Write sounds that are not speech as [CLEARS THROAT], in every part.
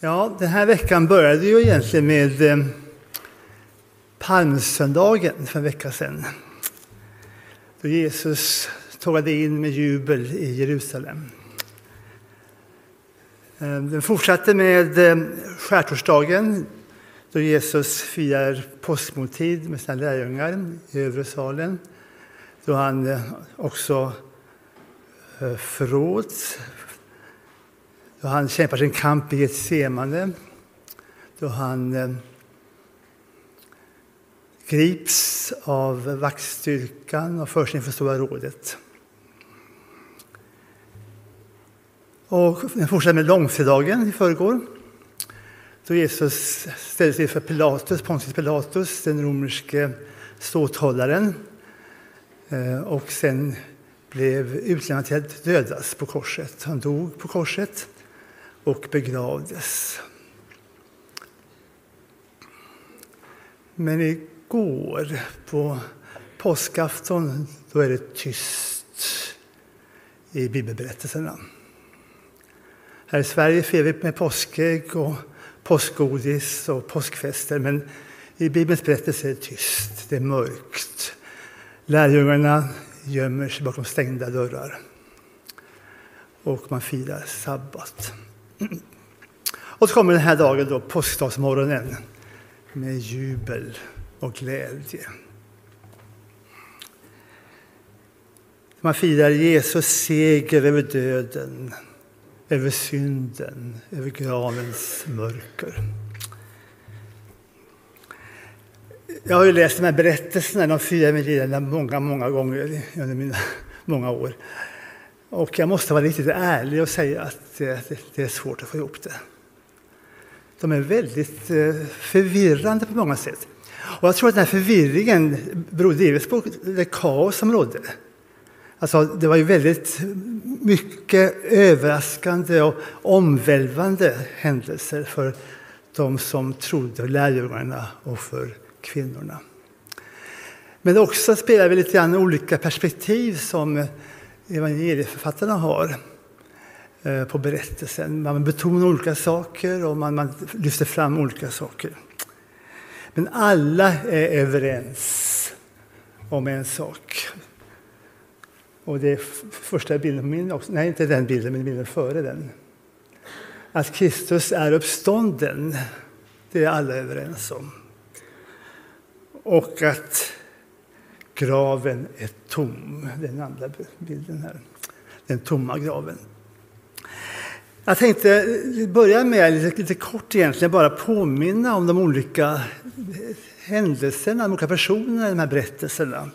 Ja, den här veckan började ju egentligen med eh, palmsöndagen för en vecka sedan. Då Jesus tågade in med jubel i Jerusalem. Eh, den fortsatte med eh, skärtorsdagen då Jesus firar påskmåltid med sina lärjungar i övre salen. Då han eh, också eh, förråds då han kämpar sin kamp i Getsemane, då han eh, grips av vaktstyrkan och förs inför Stora rådet. Och den fortsätter med långfredagen i förrgår. Då Jesus ställdes inför Pilatus, Pontius Pilatus, den romerske ståthållaren. Eh, och sen blev utlämnad till att dödas på korset. Han dog på korset och begravdes. Men igår, på påskafton, då är det tyst i bibelberättelserna. Här i Sverige firar vi med påskägg och påskgodis och påskfester, men i Bibelns berättelse är det tyst, det är mörkt. Lärjungarna gömmer sig bakom stängda dörrar och man firar sabbat. [CLEARS THROAT] Och så kommer den här dagen, då, påskdagsmorgonen, med jubel och glädje. Man firar Jesus seger över döden, över synden, över gravens mörker. Jag har ju läst de här berättelserna, de fyra evangelierna, många, många gånger under mina [LAUGHS] många år. Och jag måste vara riktigt ärlig och säga att det är svårt att få ihop det. De är väldigt eh, förvirrande på många sätt. Och jag tror att den här förvirringen beror delvis på det kaos som rådde. Alltså, det var ju väldigt mycket överraskande och omvälvande händelser för de som trodde, lärjungarna och för kvinnorna. Men också spelar vi lite grann olika perspektiv som evangelieförfattarna har eh, på berättelsen. Man betonar olika saker och man, man lyfter fram olika saker. Men alla är överens om en sak. Och det är första bilden på min också. Nej, inte den bilden, men bilden före den. Att Kristus är uppstånden, det är alla överens om. Och att Graven är tom. Den andra bilden här. Den tomma graven. Jag tänkte börja med lite, lite kort egentligen bara påminna om de olika händelserna, de olika personerna i de här berättelserna.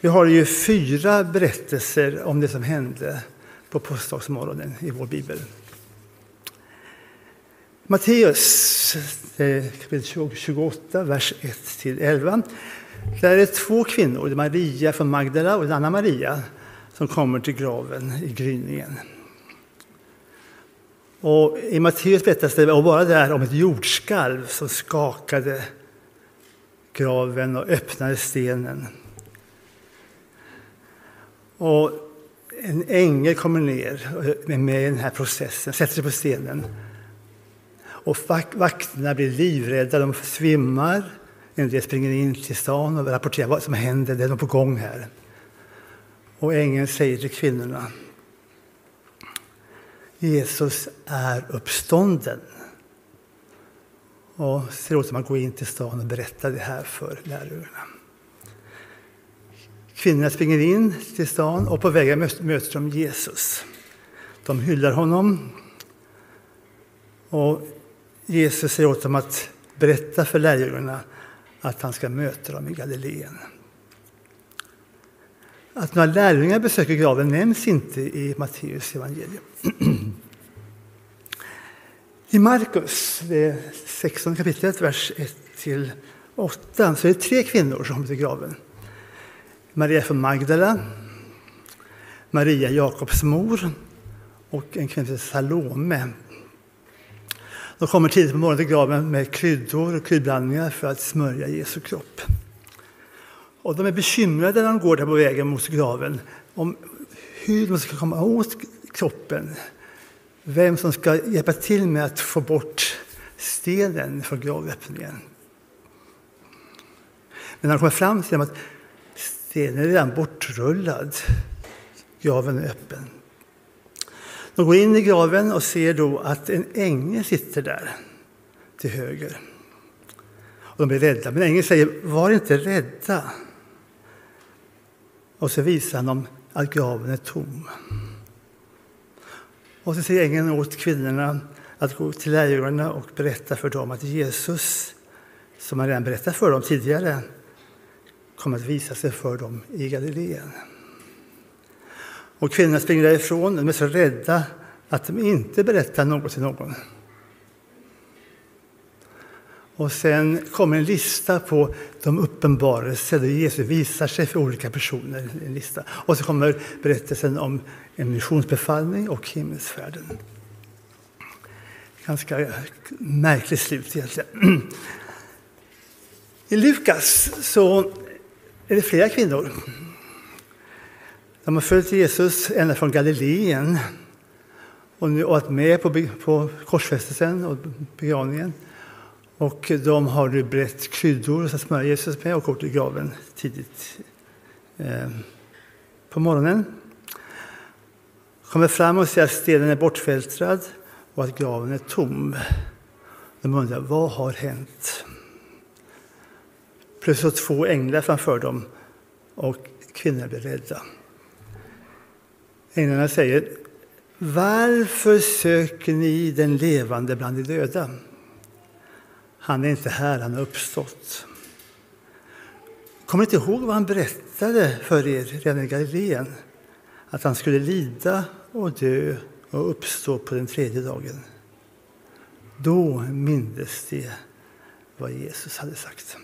Vi har ju fyra berättelser om det som hände på påskdagsmorgonen i vår bibel. Matteus eh, kapitel 28, vers 1-11. Där är det två kvinnor, det är Maria från Magdala och Anna Maria, som kommer till graven i gryningen. Och I Matteus berättas det och bara där om ett jordskalv som skakade graven och öppnade stenen. Och en ängel kommer ner med i den här processen, sätter sig på stenen. Och vakterna blir livrädda, de svimmar. En del springer in till stan och rapporterar vad som händer, det är något på gång här. Och ängeln säger till kvinnorna Jesus är uppstånden. Och ser åt att gå in till stan och berätta det här för lärjungarna. Kvinnorna springer in till stan och på vägen möter de Jesus. De hyllar honom. Och Jesus säger åt dem att berätta för lärjungarna att han ska möta dem i Galileen. Att några lärjungar besöker graven nämns inte i Matteus evangelium. [CLEARS THROAT] I Markus, det 16 kapitlet, vers 1-8, så är det tre kvinnor som kommer till graven. Maria från Magdala, Maria Jakobs mor och en kvinna som Salome de kommer tidigt på morgonen till graven med kryddor och kryddblandningar för att smörja Jesu kropp. Och de är bekymrade när de går där på vägen mot graven om hur de ska komma åt kroppen vem som ska hjälpa till med att få bort stenen från gravöppningen. Men de kommer fram till att stenen är redan bortrullad. Graven är öppen. De går in i graven och ser då att en ängel sitter där till höger. Och de blir rädda, men ängeln säger var inte rädda. Och så visar han dem att graven är tom. Och så säger ängeln åt kvinnorna att gå till lärjungarna och berätta för dem att Jesus, som han redan berättat för dem tidigare, kommer att visa sig för dem i Galileen. Och kvinnorna springer därifrån. De är så rädda att de inte berättar något till någon. Och sen kommer en lista på de uppenbarelser där Jesus visar sig för olika personer. En lista. Och så kommer berättelsen om en missionsbefallning och himmelsfärden. Ganska märkligt slut egentligen. [CLEARS THROAT] I Lukas så är det flera kvinnor. De har följt Jesus ända från Galileen och nu varit med på, på korsfästelsen och begravningen. Och de har nu brett kryddor och smörja Jesus med och gått till graven tidigt eh, på morgonen. Kommer fram och ser att stenen är bortfältrad och att graven är tom. De undrar, vad har hänt? Plötsligt två änglar framför dem och kvinnorna blir rädda. Änglarna säger, varför söker ni den levande bland de döda? Han är inte här, han har uppstått. Kommer ni inte ihåg vad han berättade för er redan i Galileen? Att han skulle lida och dö och uppstå på den tredje dagen. Då mindes de vad Jesus hade sagt.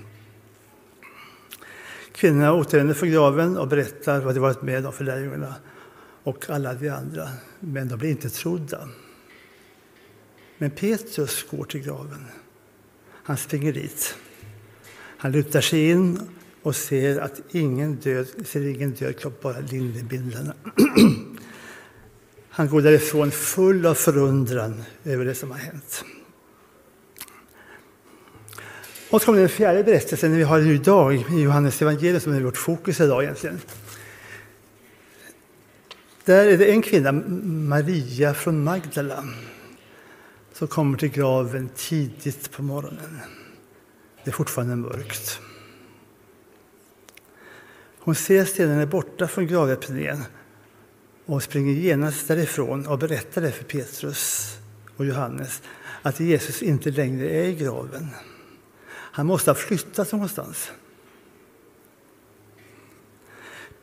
Kvinnorna återvänder från graven och berättar vad de varit med om för lärjungarna och alla de andra, men de blir inte trodda. Men Petrus går till graven. Han springer dit. Han lutar sig in och ser att ingen död, ser ingen död kropp, bara linnebindlarna. [CLEARS THROAT] Han går därifrån full av förundran över det som har hänt. Och så kommer den fjärde berättelsen vi har idag i Johannes evangelium som är vårt fokus idag egentligen. Där är det en kvinna, Maria från Magdala, som kommer till graven tidigt på morgonen. Det är fortfarande mörkt. Hon ser stenen är borta från gravöppningen och springer genast därifrån och berättar det för Petrus och Johannes att Jesus inte längre är i graven. Han måste ha flyttat någonstans.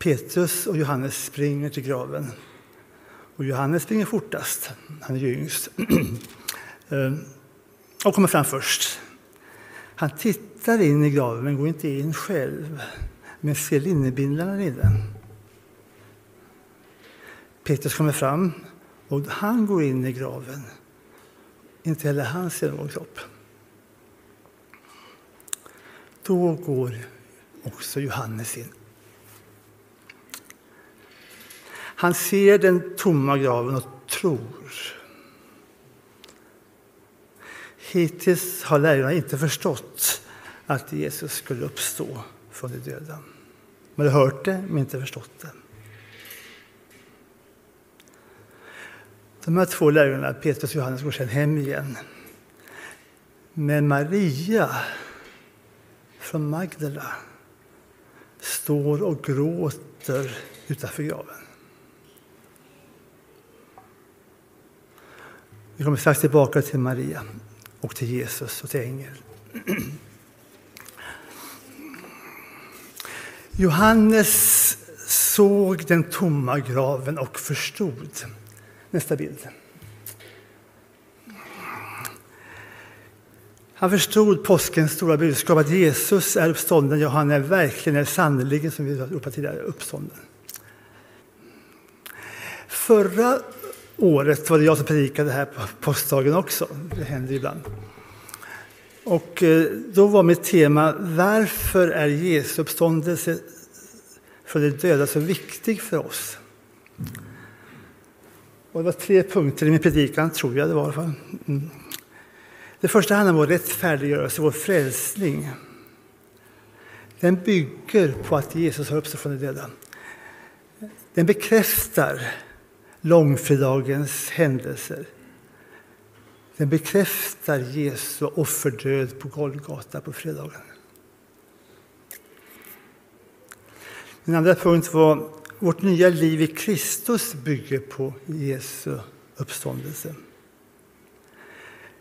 Petrus och Johannes springer till graven. Och Johannes springer fortast, han är ju yngst. [CLEARS THROAT] Eh, och kommer fram först. Han tittar in i graven men går inte in själv, men ser linnebindlarna inne. Petrus kommer fram och han går in i graven. Inte heller han ser någon kropp. Då går också Johannes in. Han ser den tomma graven och tror. Hittills har lärjungarna inte förstått att Jesus skulle uppstå från de döda. De har hört det, men inte förstått det. De här två lärjungarna, Petrus och Johannes, går sedan hem igen. Men Maria från Magdala står och gråter utanför graven. Vi kommer strax tillbaka till Maria och till Jesus och till ängeln. Johannes såg den tomma graven och förstod. Nästa bild. Han förstod påskens stora budskap att Jesus är uppstånden. Ja, han är verkligen, är sannerligen, som vi ropade tidigare, uppstånden. Förra året var det jag som predikade här på påskdagen också. Det händer ibland. Och eh, då var mitt tema Varför är Jesu uppståndelse från de döda så viktig för oss? Och det var tre punkter i min predikan, tror jag det var. Mm. Det första handlar om vår rättfärdiggörelse, vår frälsning. Den bygger på att Jesus har uppstått från de döda. Den bekräftar långfredagens händelser. Den bekräftar Jesu offerdöd på Golgata på fredagen. Min andra punkt var vårt nya liv i Kristus bygger på Jesu uppståndelse.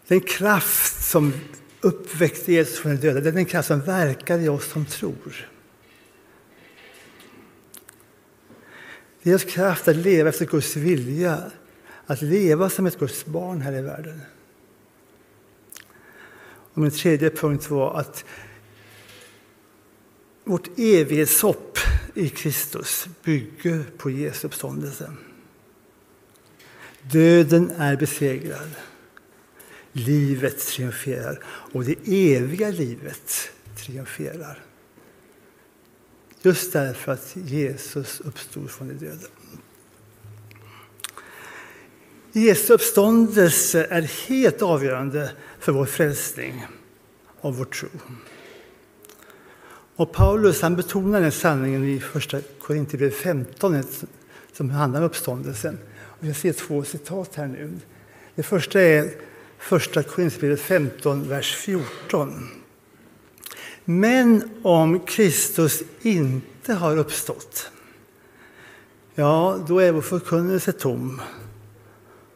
Den kraft som uppväckte Jesus från de döda, det är den kraft som verkar i oss som tror. Det ger oss kraft att leva efter Guds vilja, att leva som ett Guds barn här i världen. Och min tredje punkt var att vårt evighetshopp i Kristus bygger på Jesu uppståndelse. Döden är besegrad. Livet triumferar och det eviga livet triumferar. Just därför att Jesus uppstod från de döda. Jesu uppståndelse är helt avgörande för vår frälsning och vår tro. Och Paulus han betonar den sanningen i första Korinthierbrevet 15 som handlar om uppståndelsen. Och jag ser två citat här nu. Det första är första Korinthierbrevet 15, vers 14. Men om Kristus inte har uppstått, ja, då är vår förkunnelse tom.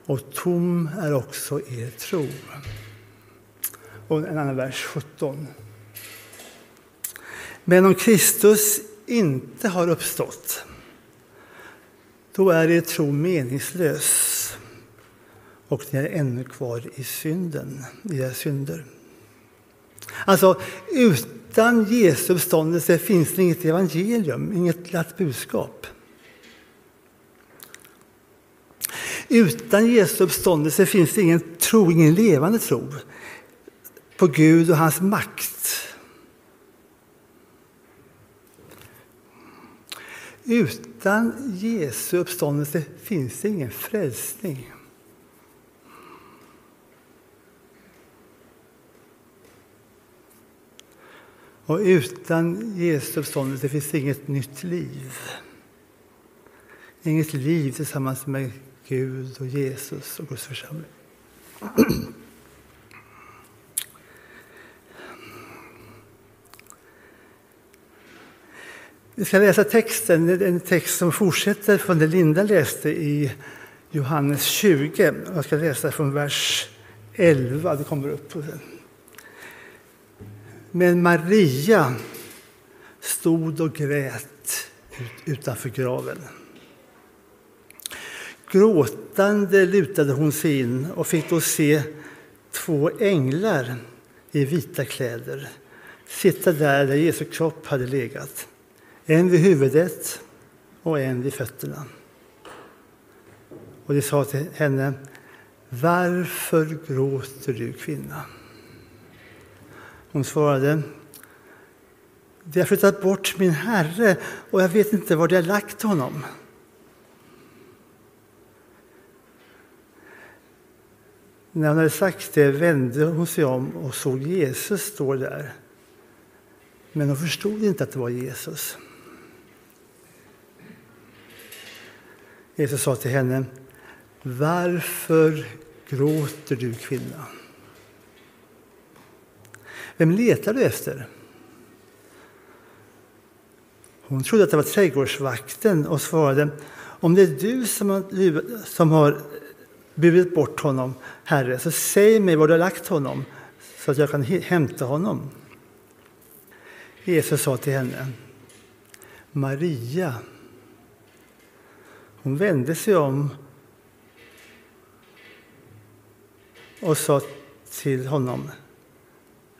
Och tom är också er tro. Och en annan vers, 17. Men om Kristus inte har uppstått, då är er tro meningslös och ni är ännu kvar i synden, i era synder. Alltså, utan Jesu uppståndelse finns det inget evangelium, inget glatt budskap. Utan Jesu uppståndelse finns det ingen tro, ingen levande tro på Gud och hans makt. Utan Jesu uppståndelse finns det ingen frälsning. Och utan Jesu uppståndelse finns inget nytt liv. Inget liv tillsammans med Gud och Jesus och Guds församling. Vi ska läsa texten, en text som fortsätter från det Linda läste i Johannes 20. Jag ska läsa från vers 11, det kommer upp. Men Maria stod och grät utanför graven. Gråtande lutade hon sig in och fick då se två änglar i vita kläder sitta där, där Jesu kropp hade legat. En vid huvudet och en vid fötterna. Och de sa till henne, varför gråter du kvinna? Hon svarade, de har flyttat bort min herre och jag vet inte var de har lagt honom. När hon hade sagt det vände hon sig om och såg Jesus stå där. Men hon förstod inte att det var Jesus. Jesus sa till henne, varför gråter du kvinna? Vem letar du efter? Hon trodde att det var trädgårdsvakten och svarade om det är du som har, som har burit bort honom, Herre, så säg mig var du har lagt honom så att jag kan hämta honom. Jesus sa till henne Maria. Hon vände sig om och sa till honom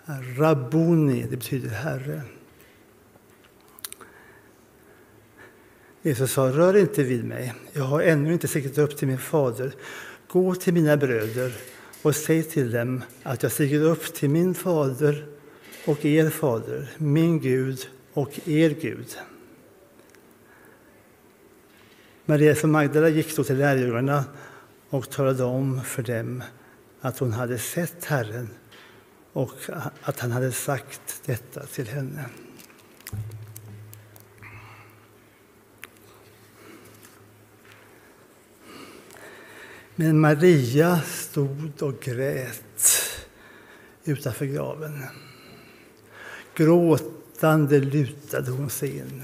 Rabboni, det betyder Herre. Jesus sa, rör inte vid mig. Jag har ännu inte stigit upp till min fader. Gå till mina bröder och säg till dem att jag stiger upp till min fader och er fader, min Gud och er Gud. Maria från Magdala gick då till lärjungarna och talade om för dem att hon hade sett Herren och att han hade sagt detta till henne. Men Maria stod och grät utanför graven. Gråtande lutade hon sig in.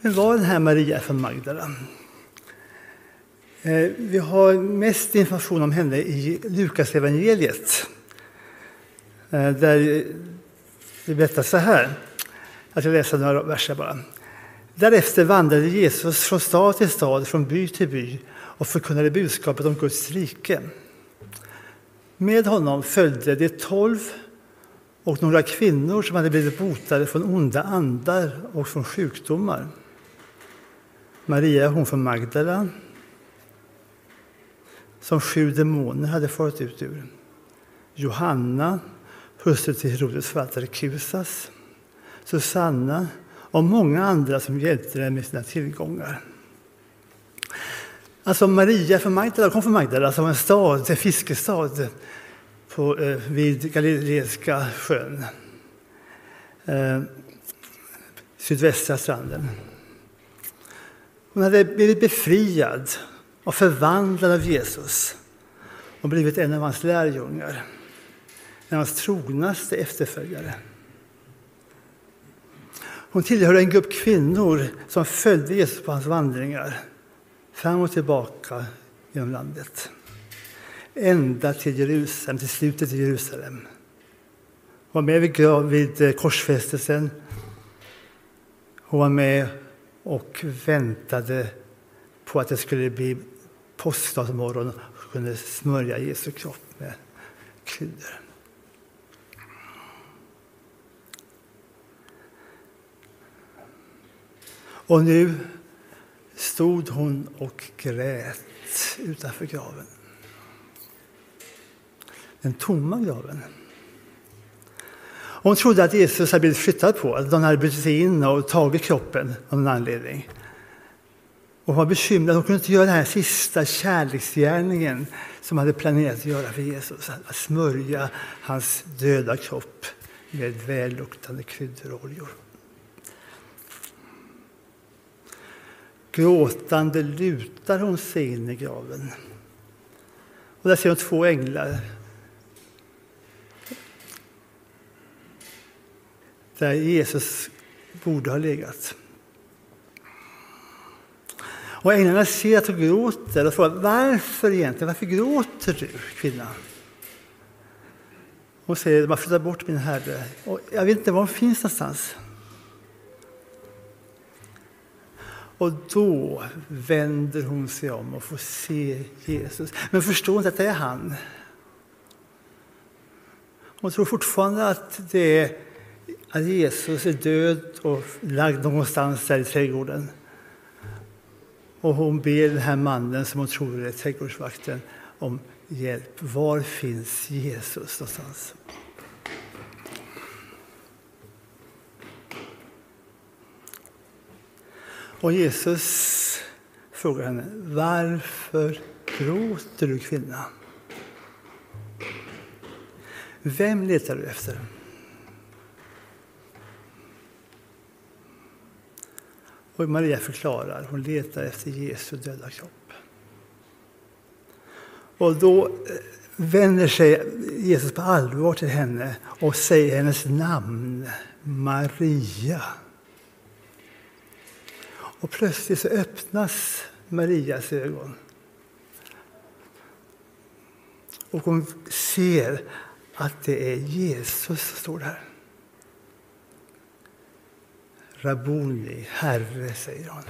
Men var den här Maria från Magdala? Eh, vi har mest information om henne i Lukas evangeliet. Eh, där det berättas så här. Jag ska läsa några verser bara. Därefter vandrade Jesus från stad till stad, från by till by och förkunnade budskapet om Guds rike. Med honom följde de tolv och några kvinnor som hade blivit botade från onda andar och från sjukdomar. Maria, hon från Magdala, som sju demoner hade farit ut ur. Johanna, hustru till Herodes förvaltare Kusas. Susanna och många andra som hjälpte dem med sina tillgångar. Alltså Maria från Magdala kom från Magdala, som en stad, en fiskestad på, eh, vid Galileiska sjön. Eh, sydvästra stranden. Hon hade blivit befriad och förvandlad av Jesus och blivit en av hans lärjungar, en av hans trognaste efterföljare. Hon tillhörde en grupp kvinnor som följde Jesus på hans vandringar fram och tillbaka genom landet. Ända till Jerusalem, till slutet i Jerusalem. Hon var med vid, vid eh, korsfästelsen. Hon var med och väntade på att det skulle bli påskdagsmorgon och kunde smörja Jesu kropp med kryddor. Och nu stod hon och grät utanför graven. Den tomma graven. Hon trodde att Jesus hade blivit flyttad på, att någon hade brutit sig in och tagit kroppen av någon anledning. Och hon var bekymrad, hon kunde inte göra den här sista kärleksgärningen som hade planerat att göra för Jesus, att smörja hans döda kropp med välluktande kryddor och oljor. Gråtande lutar hon sig in i graven. Och där ser hon två änglar. Där Jesus borde ha legat. Och änglarna ser att hon gråter och frågar varför egentligen? Varför gråter du kvinna? Hon säger man flyttar bort min herre. Och jag vet inte var hon finns någonstans. Och då vänder hon sig om och får se Jesus. Men förstår inte att det är han. Hon tror fortfarande att, det är, att Jesus är död och lagd någonstans där i trädgården. Och hon ber den här mannen som hon tror är trädgårdsvakten om hjälp. Var finns Jesus någonstans? Och Jesus frågar henne, varför gråter du kvinna? Vem letar du efter? Och Maria förklarar, hon letar efter Jesu döda kropp. Och då eh, vänder sig Jesus på allvar till henne och säger hennes namn, Maria. Och plötsligt så öppnas Marias ögon. Och hon ser att det är Jesus som står där. Rabuni, Herre, säger hon.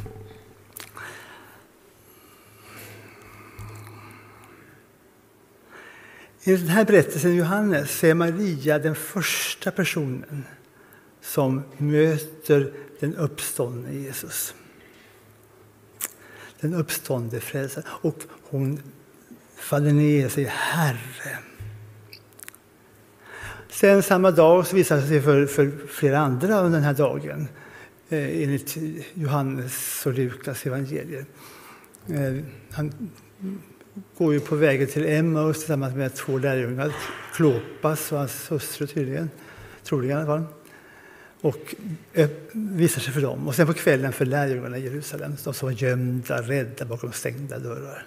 I den här berättelsen i Johannes så är Maria den första personen som möter den uppståndne Jesus den uppståndne frälsaren. Och hon faller ner och säger Herre. Sen samma dag så visar det sig för, för flera andra under den här dagen Eh, enligt Johannes och Lukas evangelier. Eh, han går ju på vägen till Emmaus tillsammans med två lärjungar, Klopas och hans hustru tydligen, troligen i alla fall. Och visar sig för dem. Och sen på kvällen för lärjungarna i Jerusalem, de som var gömda, rädda bakom stängda dörrar.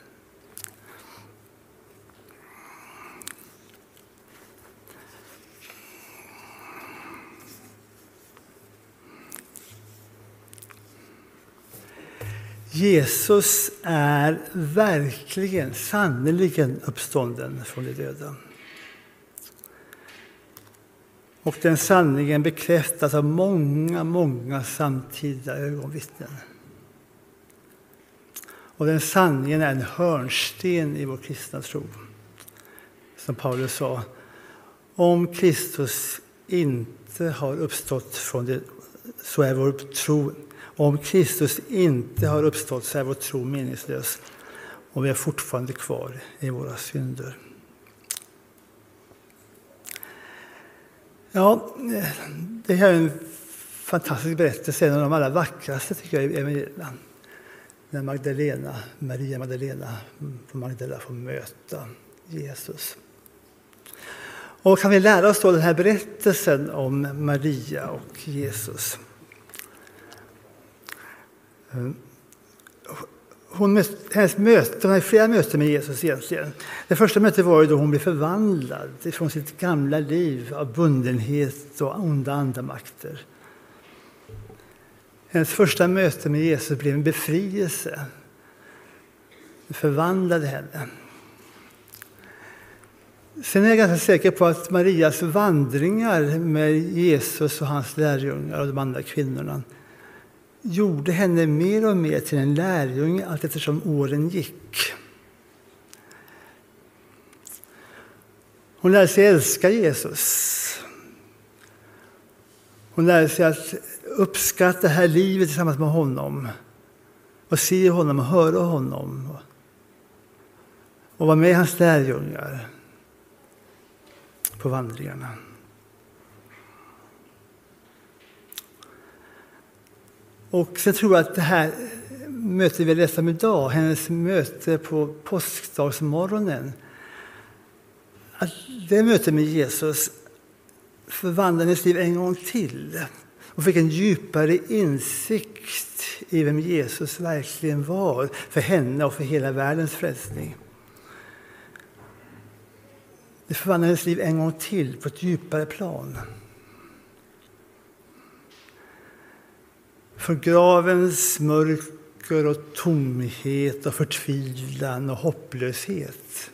Jesus är verkligen, sannerligen uppstånden från de döda. Och den sanningen bekräftas av många, många samtida ögonvittnen. Och den sanningen är en hörnsten i vår kristna tro. Som Paulus sa, om Kristus inte har uppstått från det, så är vår tro om Kristus inte har uppstått så är vår tro meningslös och vi är fortfarande kvar i våra synder. Ja, det här är en fantastisk berättelse, en av de allra vackraste tycker jag i evangelierna. När Magdalena, Maria Magdalena från Magdala får möta Jesus. Och kan vi lära oss då den här berättelsen om Maria och Jesus? Eh, hon, hennes möte, hon hade flera möten med Jesus egentligen. Det första mötet var ju då hon blev förvandlad från sitt gamla liv av bundenhet och onda andamakter. Hennes första möte med Jesus blev en befrielse. Det förvandlade henne. Sen är jag ganska säker på att Marias vandringar med Jesus och hans lärjungar och de andra kvinnorna gjorde henne mer och mer till en lärjunge allt eftersom åren gick. Hon lärde sig älska Jesus. Hon lärde sig att uppskatta det här livet tillsammans med honom och se honom och höra honom och vara med hans lärjungar på vandringarna. Och så tror jag att det här mötet vi läste om idag, hennes möte på påskdagsmorgonen, att det mötet med Jesus förvandlade hennes liv en gång till och fick en djupare insikt i vem Jesus verkligen var för henne och för hela världens frälsning. Det förvandlade hennes liv en gång till på ett djupare plan. För gravens mörker och tomhet och förtvivlan och hopplöshet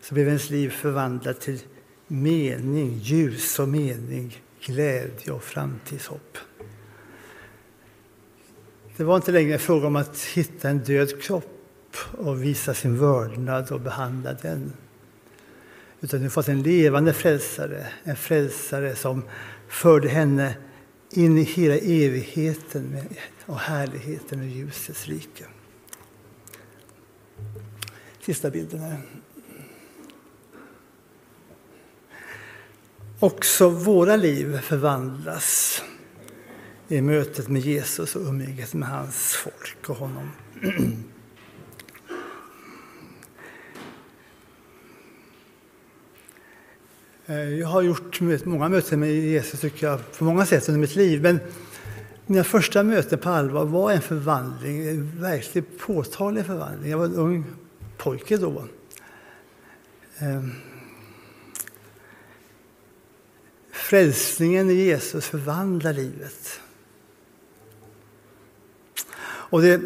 så blev ens liv förvandlat till mening, ljus och mening, glädje och framtidshopp. Det var inte längre fråga om att hitta en död kropp och visa sin vördnad och behandla den. Utan nu fanns en levande frälsare, en frälsare som förde henne in i hela evigheten och härligheten och ljusets rike. Sista bilden här. Också våra liv förvandlas i mötet med Jesus och umgänget med hans folk och honom. [CLEARS THROAT] Eh, jag har gjort många möten med Jesus tycker jag, på många sätt under mitt liv. Men mina första möten på allvar var en förvandling, en verkligt påtaglig förvandling. Jag var en ung pojke då. Ehm, frälsningen i Jesus förvandlar livet. Och det,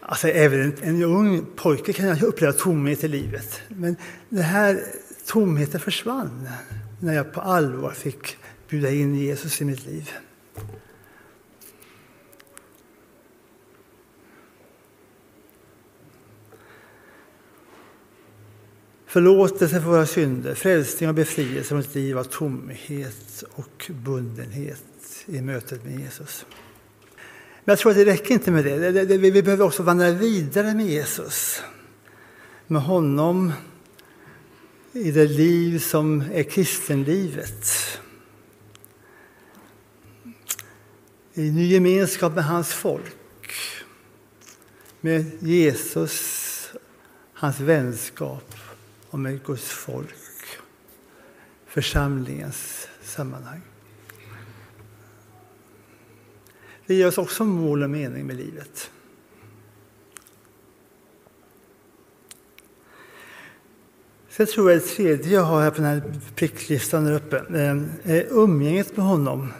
alltså även en, en ung pojke kan uppleva tomhet i livet. Men det här tomheten försvann när jag på allvar fick bjuda in Jesus i mitt liv. Förlåtelse för våra synder, frälsning och befrielse från ett liv av tomhet och bundenhet i mötet med Jesus. Men jag tror att det räcker inte med det. Vi behöver också vandra vidare med Jesus. Med honom i det liv som är kristenlivet. I ny gemenskap med hans folk. med Jesus, hans vänskap och med Guds folk, församlingens sammanhang. Det ger oss också mål och mening med livet. Sen tror jag det tredje jag har här på den här pricklistan där uppe ehm, är umgänget med honom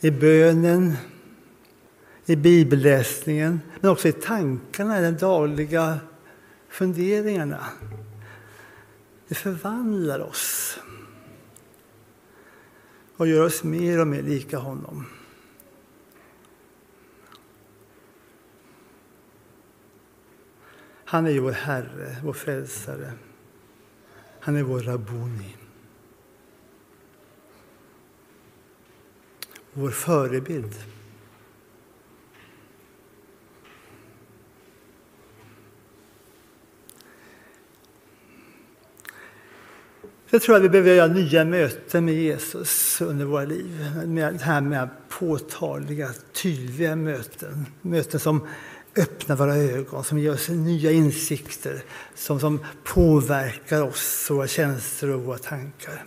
i bönen, i bibelläsningen, men också i tankarna, i de dagliga funderingarna. Det förvandlar oss och gör oss mer och mer lika honom. Han är ju vår Herre, vår Frälsare. Han är vår Rabboni. Vår förebild. Jag tror att vi behöver göra nya möten med Jesus under våra liv. Det här med påtagliga, tydliga möten. Möten som öppnar våra ögon, som ger oss nya insikter, som, som påverkar oss, våra känslor och våra tankar.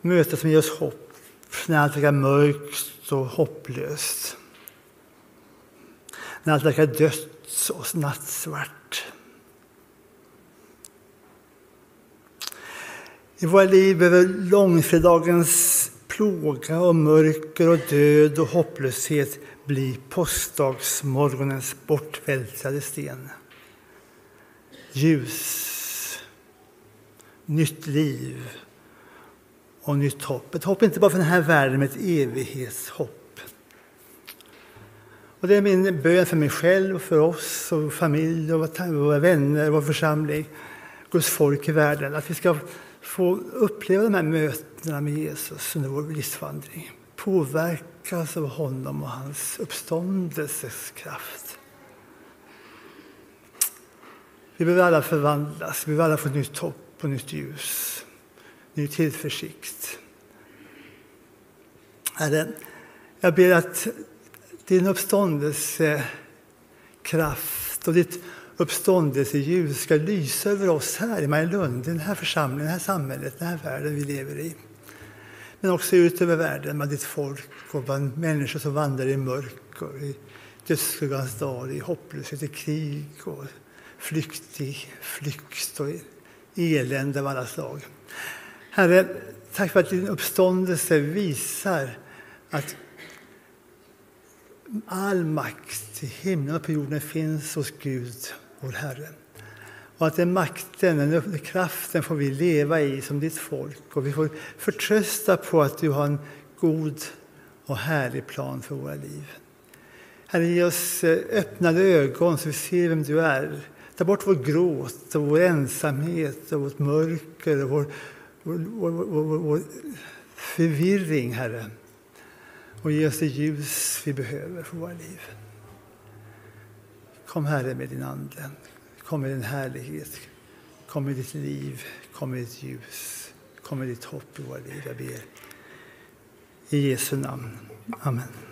Möten som ger oss hopp när allt verkar mörkt och hopplöst. När allt verkar dött och nattsvart. I våra liv behöver långfredagens plåga och mörker och död och hopplöshet bli påskdagsmorgonens bortvältrade sten. Ljus, nytt liv och nytt hopp. Ett hopp inte bara för den här världen, men ett evighetshopp. Och det är min bön för mig själv, och för oss, och familj, och våra vänner, vår församling, Guds folk i världen. Att vi ska få uppleva de här mötena med Jesus under vår livsvandring lockas av honom och hans uppståndelses kraft. Vi behöver alla förvandlas, vi behöver alla få nytt hopp och nytt ljus, ny tillförsikt. Herre, jag ber att din uppståndelsekraft och ditt uppståndelseljus ska lysa över oss här i Marielund, den här församlingen, det här samhället, den här världen vi lever i. Men också ut över världen med ditt folk och bland människor som vandrar i mörker, i dödsskuggans dal, i hopplöshet, i krig och flykt, i flykt och i elände av alla slag. Herre, tack för att din uppståndelse visar att all makt i himlen och på jorden finns hos Gud vår Herre. Och att den makten, den kraften får vi leva i som ditt folk. Och vi får förtrösta på att du har en god och härlig plan för våra liv. Herre, ge oss eh, öppnade ögon så vi ser vem du är. Ta bort vår gråt och vår ensamhet och vårt mörker och vår, vår, vår, vår, vår förvirring, Herre. Och ge oss det ljus vi behöver för våra liv. Kom Herre med din Ande. Kom med din härlighet. Kom med ditt liv. Kom med ditt ljus. Kom med ditt hopp i våra liv. Jag ber. I Jesu namn. Amen.